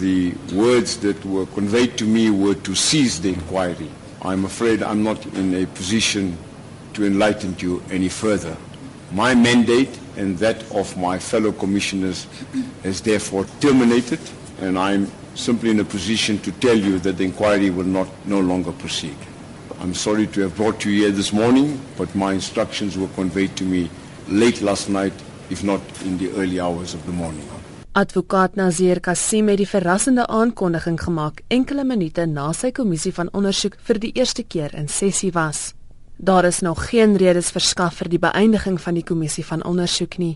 the words that were conveyed to me were to cease the inquiry. I'm afraid I'm not in a position to enlighten you any further. My mandate and that of my fellow commissioners is therefore terminated, and I'm simply in a position to tell you that the inquiry will not no longer proceed. I'm sorry to have brought you here this morning, but my instructions were conveyed to me late last night, if not in the early hours of the morning. Advokaat Nazir Kasim het die verrassende aankondiging gemaak enkele minute na sy kommissie van ondersoek vir die eerste keer in sessie was. Daar is nog geen redes verskaf vir die beëindiging van die kommissie van ondersoek nie.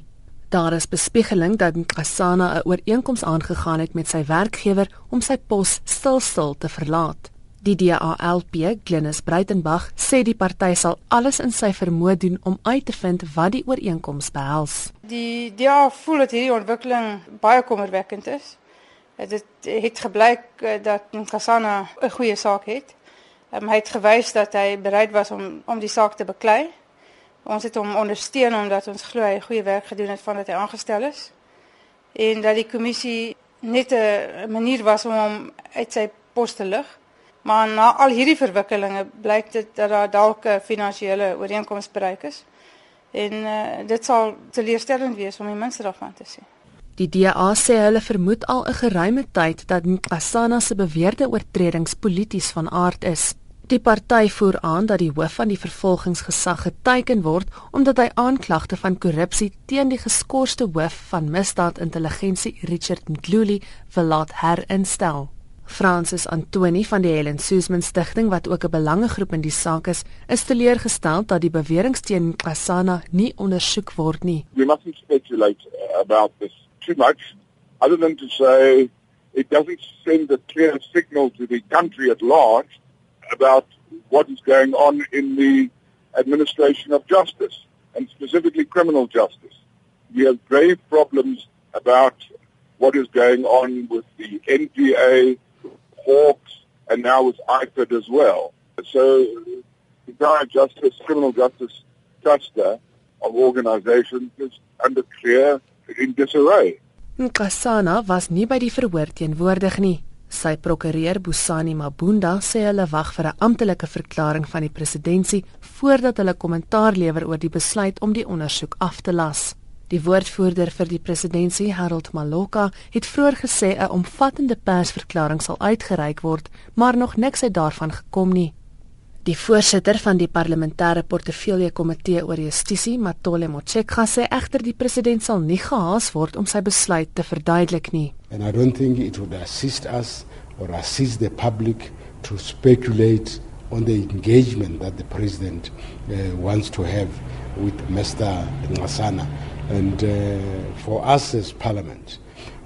Daar is bespiegeling dat Nkasana 'n ooreenkoms aangegaan het met sy werkgewer om sy pos stilstil te verlaat. Die DALP, Glenis Breitenberg, sê die party sal alles in sy vermoë doen om uit te vind wat die ooreenkoms behels. Die DA voel dat hierdie ontwikkeling baie kommerwekkend is. Dit het gebleik eh, dat Nkasana 'n goeie saak het. Um, hy het gewys dat hy bereid was om om die saak te beklei. Ons het hom ondersteun omdat ons glo hy goeie werk gedoen het vandat hy aangestel is. En dat die kommissie net 'n manier was om hom uit sy pos te lig. Maar na al hierdie verwikkelinge blyk dit dat daar dalk 'n finansiële ooreenkoms bereik is. En uh, dit sal teleurstellend wees om die minste daarvan te sien. Die DA sê hulle vermoed al 'n geruime tyd dat Nkasana se beweerde oortredings polities van aard is. Die party voer aan dat die hoof van die vervolgingsgesag geteken word omdat hy aanklagte van korrupsie teen die geskorste hoof van misdaadintelligensie Richard Mdluli wil laat herinstel. Francis Antoni van die Helen Suzman Stichting wat ook 'n belangegroep in die saak is, is teleurgestel dat die beweringe teen Kasana nie ondersoek word nie. We mustn't speculate about this too much other than to say it doesn't send a clear signal to the country at large about what is going on in the administration of justice and specifically criminal justice. We have grave problems about what is going on with the NPA, Hawks, and now with IPID as well. So the entire justice, criminal justice cluster of organizations is under clear in disarray. Nkasana was nie by die verhoor teenwoordig nie. Sy prokureur Busani Mabunda sê hulle wag vir 'n amptelike verklaring van die presidentskap voordat hulle kommentaar lewer oor die besluit om die ondersoek af te las. Die woordvoerder vir die presidentskap, Harold Maloka, het vroeër gesê 'n omvattende persverklaring sal uitgereik word, maar nog niks het daarvan gekom nie. Die voorsitter van die parlementêre portefeulje komitee oor justisie, Matole Motshekga, sê egter die president sal nie gehaas word om sy besluit te verduidelik nie. And I don't think it would assist us or assist the public to speculate on the engagement that the president uh, wants to have with Mr. Ngasana. And uh, for us as parliament,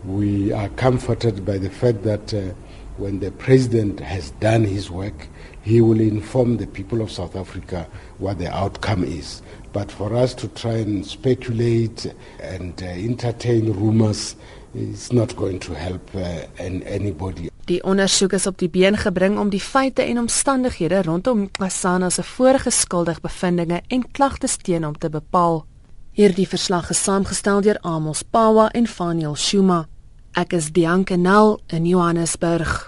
we are comforted by the fact that uh, when the president has done his work, he will inform the people of South Africa what the outcome is. But for us to try and speculate and uh, entertain rumors is not going to help uh, anybody. Die ondersoek is op die been gebring om die feite en omstandighede rondom Kasana se vorige skuldig bevindinge en klagtes teen hom te bepaal. Hierdie verslag is saamgestel deur Amos Pawa en Faniel Shuma. Ek is Bianca Nel in Johannesburg.